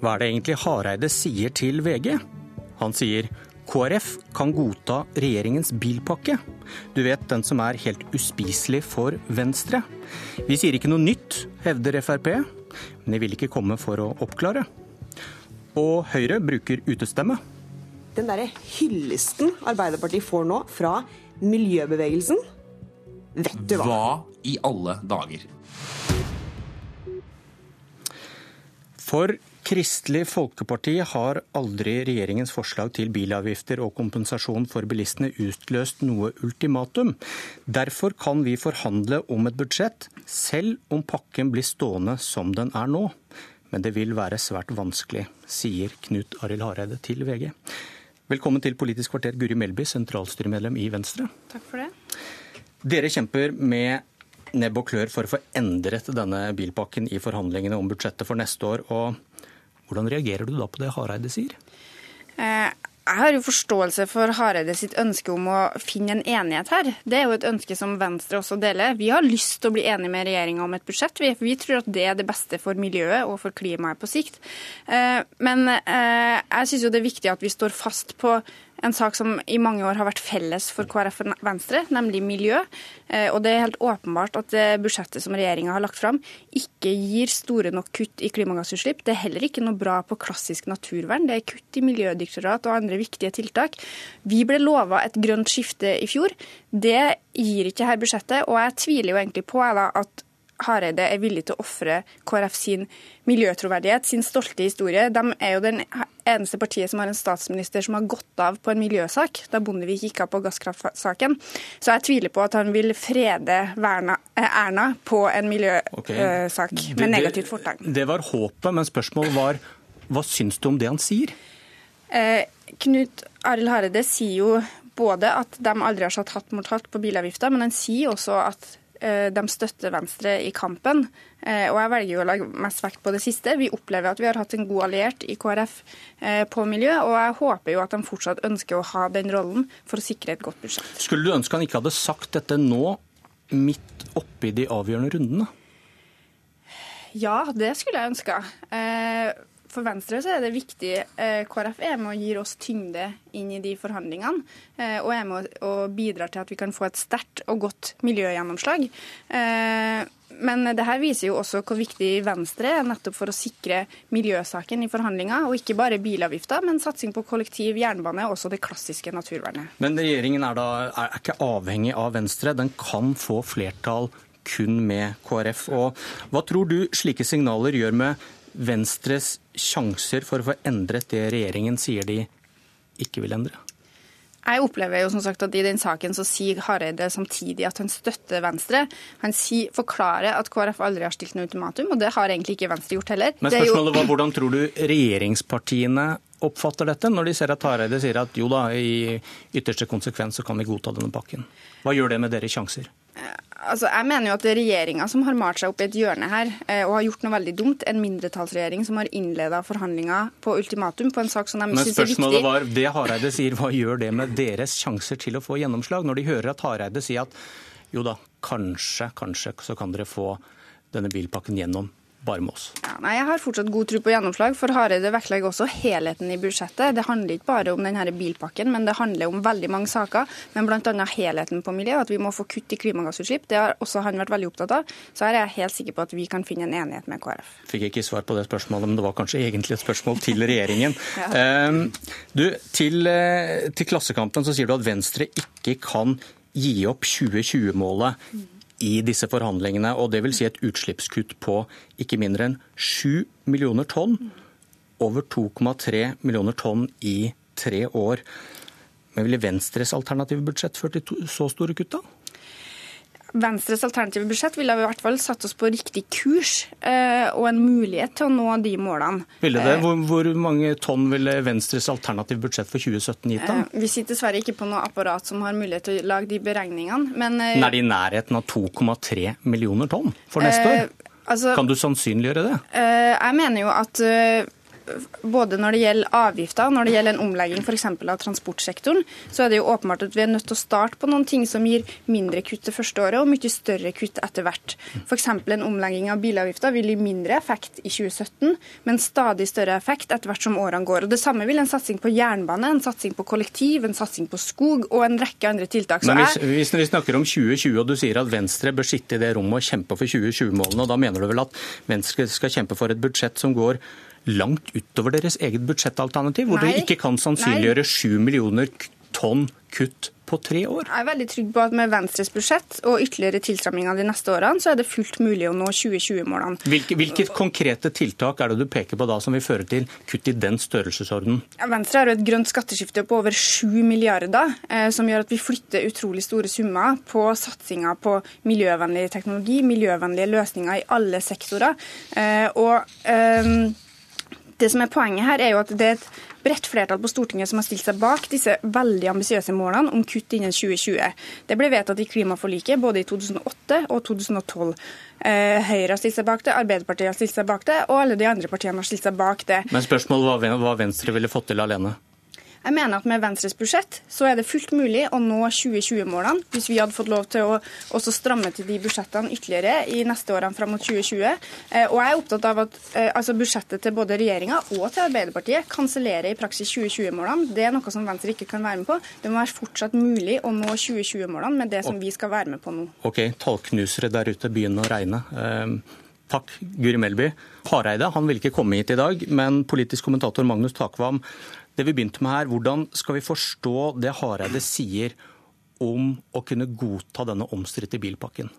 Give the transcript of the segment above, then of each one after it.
Hva er det egentlig Hareide sier til VG? Han sier KrF kan godta regjeringens bilpakke. Du vet den som er helt uspiselig for Venstre. Vi sier ikke noe nytt, hevder Frp, men de vil ikke komme for å oppklare. Og Høyre bruker utestemme. Den derre hyllesten Arbeiderpartiet får nå fra miljøbevegelsen, vet du hva? Hva i alle dager? For Kristelig Folkeparti har aldri regjeringens forslag til bilavgifter og kompensasjon for bilistene utløst noe ultimatum. Derfor kan vi forhandle om et budsjett, selv om pakken blir stående som den er nå. Men det vil være svært vanskelig, sier Knut Arild Hareide til VG. Velkommen til Politisk kvarter, Guri Melby, sentralstyremedlem i Venstre. Takk for det. Dere kjemper med nebb og klør for å få endret denne bilpakken i forhandlingene om budsjettet for neste år. og Hvordan reagerer du da på det Hareide sier? Eh, jeg har jo forståelse for Hareide sitt ønske om å finne en enighet her. Det er jo et ønske som Venstre også deler. Vi har lyst til å bli enige med regjeringa om et budsjett. Vi, vi tror at det er det beste for miljøet og for klimaet på sikt. Eh, men eh, jeg syns jo det er viktig at vi står fast på en sak som i mange år har vært felles for KrF og Venstre, nemlig miljø. Eh, og det er helt åpenbart at budsjettet som regjeringa har lagt fram, ikke gir store nok kutt i klimagassutslipp. Det er heller ikke noe bra på klassisk naturvern. Det er kutt i Miljødirektorat og andre viktige tiltak. Vi ble lova et grønt skifte i fjor. Det gir ikke her budsjettet, og jeg tviler jo egentlig på da, at Hareide er villig til å ofre KrF sin miljøtroverdighet, sin stolte historie. De er jo den eneste partiet som har en statsminister som har gått av på en miljøsak, da Bondevik gikk av på gasskraftsaken. Så jeg tviler på at han vil frede Verna, eh, Erna på en miljøsak okay. med negativt fortegn. Det, det var håpet, men spørsmålet var hva syns du om det han sier? Eh, Knut Arild Hareide sier jo både at de aldri har satt hatt mot hatt på bilavgifter, men han sier også at de støtter Venstre i kampen. Eh, og jeg velger jo å legge mest vekt på det siste. Vi opplever at vi har hatt en god alliert i KrF eh, på miljø, og jeg håper jo at de fortsatt ønsker å ha den rollen for å sikre et godt budsjett. Skulle du ønske han ikke hadde sagt dette nå, midt oppi de avgjørende rundene? Ja, det skulle jeg ønska. For Venstre så er det viktig eh, KrF er med og gir oss tyngde inn i de forhandlingene. Eh, og er med og bidrar til at vi kan få et sterkt og godt miljøgjennomslag. Eh, men det her viser jo også hvor viktig Venstre er nettopp for å sikre miljøsaken i forhandlinger. Og ikke bare bilavgifter, men satsing på kollektiv, jernbane og også det klassiske naturvernet. Men regjeringen er da er ikke avhengig av Venstre. Den kan få flertall kun med KrF. Og hva tror du slike signaler gjør med Venstres sjanser for å få endret det regjeringen sier de ikke vil endre? Jeg opplever jo som sagt at i den saken så sier Hareide samtidig at han støtter Venstre. Han sier, forklarer at KrF aldri har stilt noe ultimatum, og det har egentlig ikke Venstre gjort heller. Men spørsmålet var hvordan tror du regjeringspartiene oppfatter dette, når de ser at Hareide sier at jo da, i ytterste konsekvens så kan vi godta denne pakken. Hva gjør det med deres sjanser? Altså, jeg mener jo at det er regjeringa som har malt seg opp i et hjørne her eh, og har gjort noe veldig dumt. En mindretallsregjering som har innleda forhandlinger på ultimatum på en sak som de syns er viktig. Men spørsmålet var, det Hareide sier, hva gjør det med deres sjanser til å få gjennomslag? Når de hører at Hareide sier at jo da, kanskje, kanskje så kan dere få denne bilpakken gjennom bare med oss. Ja, nei, Jeg har fortsatt god tro på gjennomslag, for Hareide vektlegger også helheten i budsjettet. Det handler ikke bare om denne bilpakken, men det handler om veldig mange saker. Men bl.a. helheten på miljø, at vi må få kutt i klimagassutslipp. Det har også han vært veldig opptatt av. Så her er jeg helt sikker på at vi kan finne en enighet med KrF. Fikk ikke svar på det spørsmålet, men det var kanskje egentlig et spørsmål til regjeringen. ja. Ehm, du, til, eh, til Klassekampen så sier du at Venstre ikke kan gi opp 2020-målet. I disse forhandlingene. og vil Si et utslippskutt på ikke mindre enn 7 millioner tonn. Over 2,3 millioner tonn i tre år. Men ville Venstres alternative budsjett ført til så store kutt, da? Venstres alternative budsjett ville i hvert fall satt oss på riktig kurs eh, og en mulighet til å nå de målene. Ville det? Eh, hvor, hvor mange tonn ville Venstres alternative budsjett for 2017 gitt? da? Eh, vi sitter dessverre ikke på noe apparat som har mulighet til å lage de beregningene. Men, men er det i nærheten av 2,3 millioner tonn for neste år? Altså, kan du sannsynliggjøre det? Jeg mener jo at både når det gjelder avgifter, når det gjelder en omlegging f.eks. av transportsektoren, så er det jo åpenbart at vi er nødt til å starte på noen ting som gir mindre kutt det første året, og mye større kutt etter hvert. F.eks. en omlegging av bilavgifter vil gi mindre effekt i 2017, men stadig større effekt etter hvert som årene går. Og Det samme vil en satsing på jernbane, en satsing på kollektiv, en satsing på skog og en rekke andre tiltak. Men hvis, hvis vi snakker om 2020, og du sier at Venstre bør sitte i det rommet og kjempe for 2020-målene, og da mener du vel at Venstre skal kjempe for et budsjett som går langt utover deres eget budsjettalternativ, hvor Nei. du ikke kan sannsynliggjøre 7 millioner tonn kutt på tre år? Jeg er veldig trygg på at med Venstres budsjett og ytterligere tilstramminger de neste årene, så er det fullt mulig å nå 2020-målene. Hvilke, hvilke konkrete tiltak er det du peker på da som vil føre til kutt i den størrelsesordenen? Ja, Venstre har jo et grønt skatteskifte på over 7 milliarder, eh, som gjør at vi flytter utrolig store summer på satsinger på miljøvennlig teknologi, miljøvennlige løsninger i alle sektorer. Eh, og eh, det som er Poenget her er jo at det er et bredt flertall på Stortinget som har stilt seg bak disse veldig ambisiøse målene om kutt innen 2020. Det ble vedtatt i klimaforliket både i 2008 og 2012. Eh, Høyre har stilt seg bak det, Arbeiderpartiet har stilt seg bak det, og alle de andre partiene har stilt seg bak det. Men spørsmålet var hva Venstre ville fått til alene. Jeg mener at med Venstres budsjett så er det fullt mulig å nå 2020-målene hvis vi hadde fått lov til å også stramme til de budsjettene ytterligere i neste årene fram mot 2020. Eh, Og jeg er opptatt av at eh, altså budsjettet til både regjeringa og til Arbeiderpartiet kansellerer i praksis 2020-målene. Det er noe som Venstre ikke kan være med på. Det må være fortsatt mulig å nå 2020-målene med det som vi skal være med på nå. Ok, tallknusere der ute begynner å regne. Ehm, takk, Guri Melby. Hareide han vil ikke komme hit i dag, men politisk kommentator Magnus Takvam, det vi begynte med her, hvordan skal vi forstå det Hareide sier om å kunne godta denne omstridte bilpakken?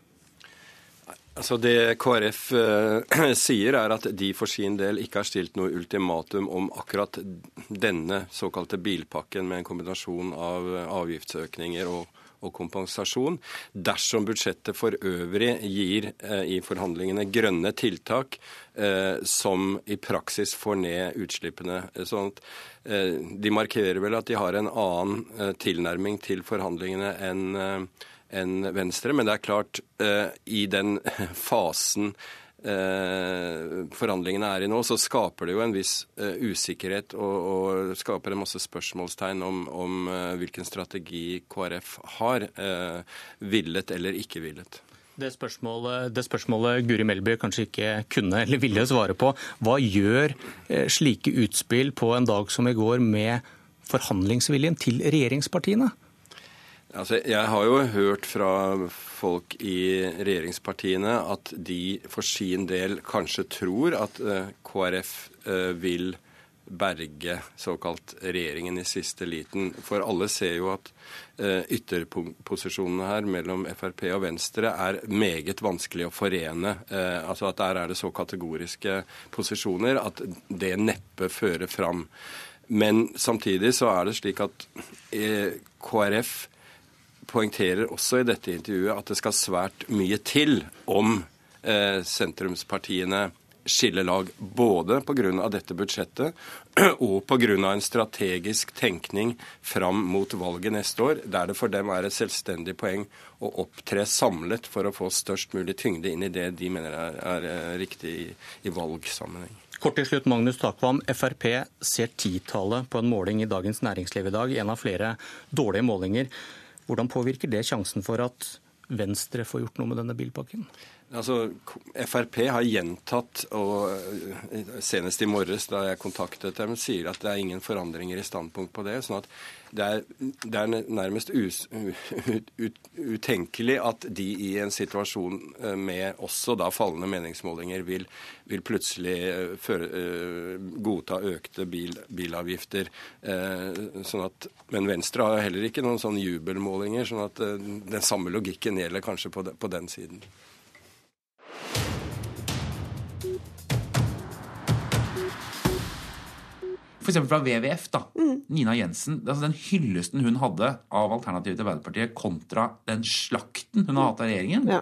Altså Det KrF eh, sier, er at de for sin del ikke har stilt noe ultimatum om akkurat denne såkalte bilpakken med en kombinasjon av avgiftsøkninger og, og kompensasjon. Dersom budsjettet for øvrig gir eh, i forhandlingene grønne tiltak eh, som i praksis får ned utslippene. Sånn at eh, De markerer vel at de har en annen eh, tilnærming til forhandlingene enn eh, enn Venstre. Men det er klart, eh, i den fasen eh, forhandlingene er i nå, så skaper det jo en viss eh, usikkerhet og, og skaper en masse spørsmålstegn om, om hvilken strategi KrF har, villet eller ikke villet. Det spørsmålet, det spørsmålet Guri Melby kanskje ikke kunne eller ville svare på, hva gjør slike utspill på en dag som i går med forhandlingsviljen til regjeringspartiene? Altså, jeg har jo hørt fra folk i regjeringspartiene at de for sin del kanskje tror at uh, KrF uh, vil berge såkalt regjeringen i siste liten. For alle ser jo at uh, ytterposisjonene her mellom Frp og Venstre er meget vanskelig å forene. Altså at der er det så kategoriske posisjoner at det neppe fører fram. Men samtidig så er det slik at KrF poengterer også i dette intervjuet at det skal svært mye til om eh, sentrumspartiene skiller lag, både pga. dette budsjettet og pga. en strategisk tenkning fram mot valget neste år, der det for dem er et selvstendig poeng å opptre samlet for å få størst mulig tyngde inn i det de mener er, er eh, riktig i, i valgsammenheng. Kort til slutt, Magnus Takvam. Frp ser titallet på en måling i Dagens Næringsliv i dag, en av flere dårlige målinger. Hvordan påvirker det sjansen for at Venstre får gjort noe med denne bilpakken? Altså, Frp har gjentatt, og senest i morges da jeg kontaktet dem, sier at det er ingen forandringer i standpunkt på det. sånn at det er, det er nærmest us, ut, ut, utenkelig at de i en situasjon med også da fallende meningsmålinger vil, vil plutselig føre, godta økte bil, bilavgifter. Sånn at, men Venstre har heller ikke noen sånne jubelmålinger, sånn at den samme logikken gjelder kanskje på, på den siden. F.eks. fra WWF, da. Mm. Nina Jensen. altså Den hyllesten hun hadde av alternativet til Arbeiderpartiet kontra den slakten hun har hatt av regjeringen. Ja.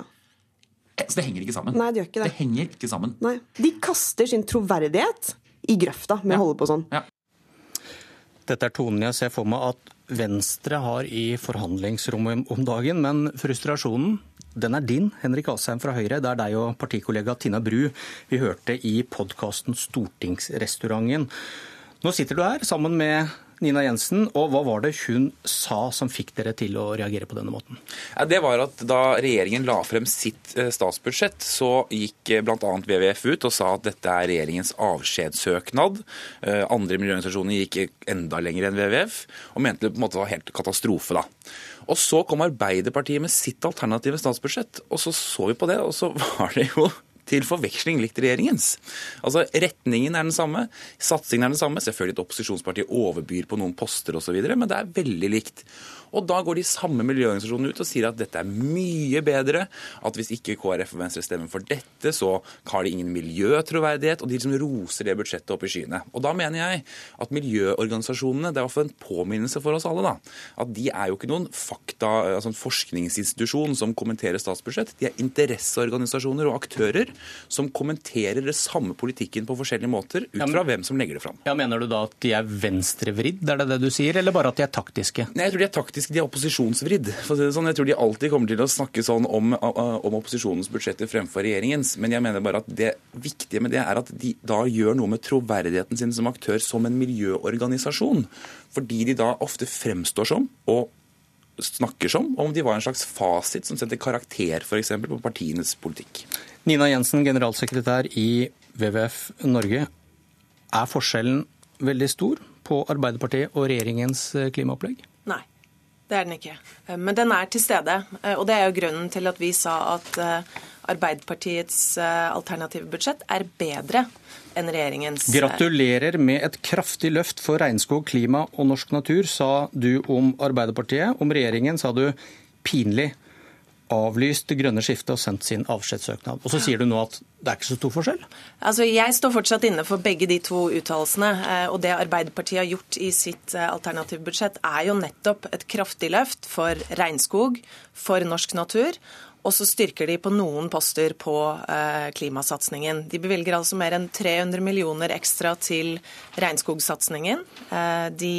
Så det henger ikke sammen. Nei, det gjør ikke det. Det henger ikke sammen. Nei. De kaster sin troverdighet i grøfta med Ja. å holde på sånn. Ja. Dette er tonen jeg ser for meg at Venstre har i forhandlingsrommet om dagen, men frustrasjonen den er din, Henrik Asheim fra Høyre. Det er deg og partikollega Tina Bru vi hørte i podkasten Stortingsrestauranten. Nå sitter du her sammen med Nina Jensen, og hva var det hun sa som fikk dere til å reagere på denne måten? Det var at Da regjeringen la frem sitt eh, statsbudsjett, så gikk eh, bl.a. WWF ut og sa at dette er regjeringens avskjedssøknad. Eh, andre miljøorganisasjoner gikk enda lenger enn WWF og mente det på en måte var helt katastrofe. da. Og Så kom Arbeiderpartiet med sitt alternative statsbudsjett, og så så vi på det, og så var det jo til forveksling likt regjeringens. Altså, Retningen er den samme, satsingen er den samme. Selvfølgelig et opposisjonsparti overbyr på noen poster osv., men det er veldig likt. Og da går de samme miljøorganisasjonene ut og sier at dette er mye bedre, at hvis ikke KrF og Venstre stemmer for dette, så har de ingen miljøtroverdighet, og de liksom roser det budsjettet opp i skyene. Og da mener jeg at miljøorganisasjonene, det er i en påminnelse for oss alle, da, at de er jo ikke noen fakta, altså en forskningsinstitusjon som kommenterer statsbudsjett. De er interesseorganisasjoner og aktører som kommenterer det samme politikken på forskjellige måter, ut fra hvem som legger det fram. Ja, Mener du da at de er venstrevridd, er det det du sier, eller bare at de er taktiske? Nei, jeg tror de er taktiske, de er opposisjonsvridd. Sånn. Jeg tror de alltid kommer til å snakke sånn om, om opposisjonens budsjetter fremfor regjeringens. Men jeg mener bare at det viktige med det er at de da gjør noe med troverdigheten sin som aktør som en miljøorganisasjon. Fordi de da ofte fremstår som, og snakker som, om de var en slags fasit som setter karakter f.eks. på partienes politikk. Nina Jensen, generalsekretær i WWF Norge. Er forskjellen veldig stor på Arbeiderpartiet og regjeringens klimaopplegg? Nei, det er den ikke. Men den er til stede. Og det er jo grunnen til at vi sa at Arbeiderpartiets alternative budsjett er bedre enn regjeringens. Gratulerer med et kraftig løft for regnskog, klima og norsk natur, sa du om Arbeiderpartiet. Om regjeringen sa du pinlig avlyst det grønne skiftet og sendt sin avskjedssøknad. Og så sier du nå at det er ikke så stor forskjell? Altså, Jeg står fortsatt inne for begge de to uttalelsene. Og det Arbeiderpartiet har gjort i sitt alternative budsjett, er jo nettopp et kraftig løft for regnskog, for norsk natur. Og så styrker de på noen poster på eh, klimasatsingen. De bevilger altså mer enn 300 millioner ekstra til regnskogsatsingen. Eh, de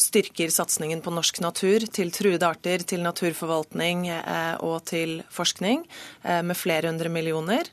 styrker satsingen på norsk natur, til truede arter, til naturforvaltning eh, og til forskning med flere hundre millioner.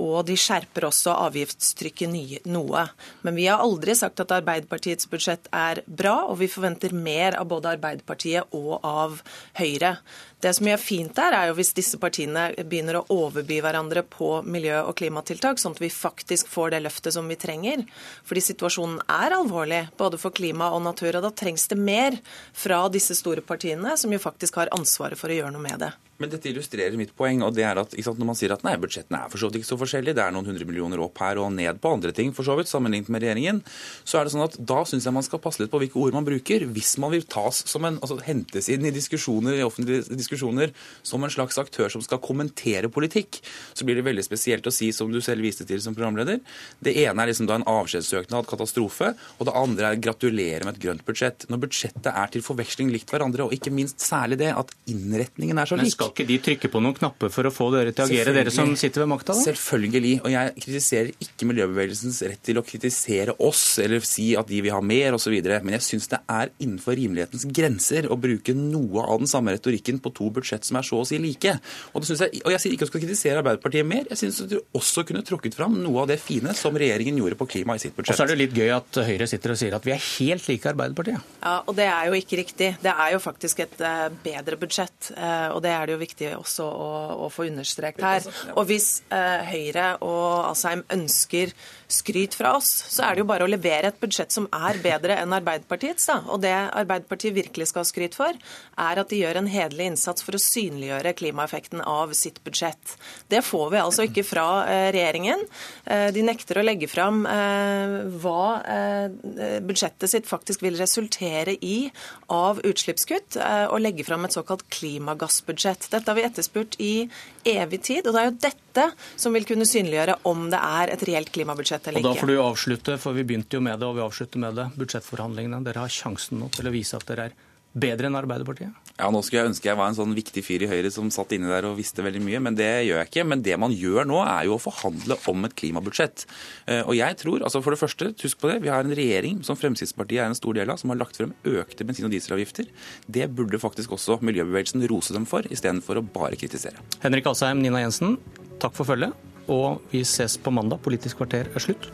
Og de skjerper også avgiftstrykket noe. Men vi har aldri sagt at Arbeiderpartiets budsjett er bra, og vi forventer mer av både Arbeiderpartiet og av Høyre. Det som gjør fint der, er jo hvis disse partiene begynner å overby hverandre på miljø- og klimatiltak, sånn at vi faktisk får det løftet som vi trenger. Fordi situasjonen er alvorlig, både for klima og natur. Og da trengs det mer fra disse store partiene, som jo faktisk har ansvaret for å gjøre noe med det. Men dette illustrerer mitt poeng. og det er at sant, Når man sier at nei, budsjettene er for så vidt ikke så forskjellige, det er noen hundre millioner opp her og ned på andre ting for så vidt, sammenlignet med regjeringen, så er det sånn at da syns jeg man skal passe litt på hvilke ord man bruker. Hvis man vil tas som en, altså hentes inn i diskusjoner, i offentlige diskusjoner som en slags aktør som skal kommentere politikk, så blir det veldig spesielt å si, som du selv viste til som programleder, det ene er liksom da en avskjedssøknad, katastrofe, og det andre er gratulere med et grønt budsjett. Når budsjettet er til forveksling likt hverandre, og ikke minst særlig det at innretningen er så lik ikke de trykke på noen knapper for å få dere til å agere, dere som sitter ved makta? Selvfølgelig. Og jeg kritiserer ikke miljøbevegelsens rett til å kritisere oss eller si at de vil ha mer osv. Men jeg syns det er innenfor rimelighetens grenser å bruke noe av den samme retorikken på to budsjett som er så å si like. Og, jeg, og jeg sier ikke at du skal kritisere Arbeiderpartiet mer, jeg syns du også kunne trukket fram noe av det fine som regjeringen gjorde på klima i sitt budsjett. Og så er det litt gøy at Høyre sitter og sier at vi er helt like Arbeiderpartiet. Ja, og det er jo ikke riktig. Det er jo faktisk et uh, bedre budsjett, uh, og det er det jo viktig også å, å få understreket her. Og hvis eh, Høyre og Asheim ønsker skryt fra oss, så er det jo bare å levere et budsjett som er bedre enn Arbeiderpartiets. Da. Og det Arbeiderpartiet virkelig skal ha skryt for, er at de gjør en hederlig innsats for å synliggjøre klimaeffekten av sitt budsjett. Det får vi altså ikke fra eh, regjeringen. Eh, de nekter å legge fram hva budsjettet sitt faktisk vil resultere i av utslippskutt, og legge fram et såkalt klimagassbudsjett. Dette har vi etterspurt i evig tid. Og det er jo dette som vil kunne synliggjøre om det er et reelt klimabudsjett eller ikke. Og Da får du avslutte, for vi begynte jo med det, og vi avslutter med det. Budsjettforhandlingene. Dere har sjansen nå til å vise at dere er bedre enn Arbeiderpartiet? Ja, Nå skulle jeg ønske jeg var en sånn viktig fyr i Høyre som satt inni der og visste veldig mye, men det gjør jeg ikke. Men det man gjør nå, er jo å forhandle om et klimabudsjett. Eh, og jeg tror, altså for det første, husk på det, vi har en regjering som Fremskrittspartiet er en stor del av, som har lagt frem økte bensin- og dieselavgifter. Det burde faktisk også miljøbevegelsen rose dem for, istedenfor å bare kritisere. Henrik Asheim, Nina Jensen, takk for følget. Og vi ses på mandag. Politisk kvarter er slutt.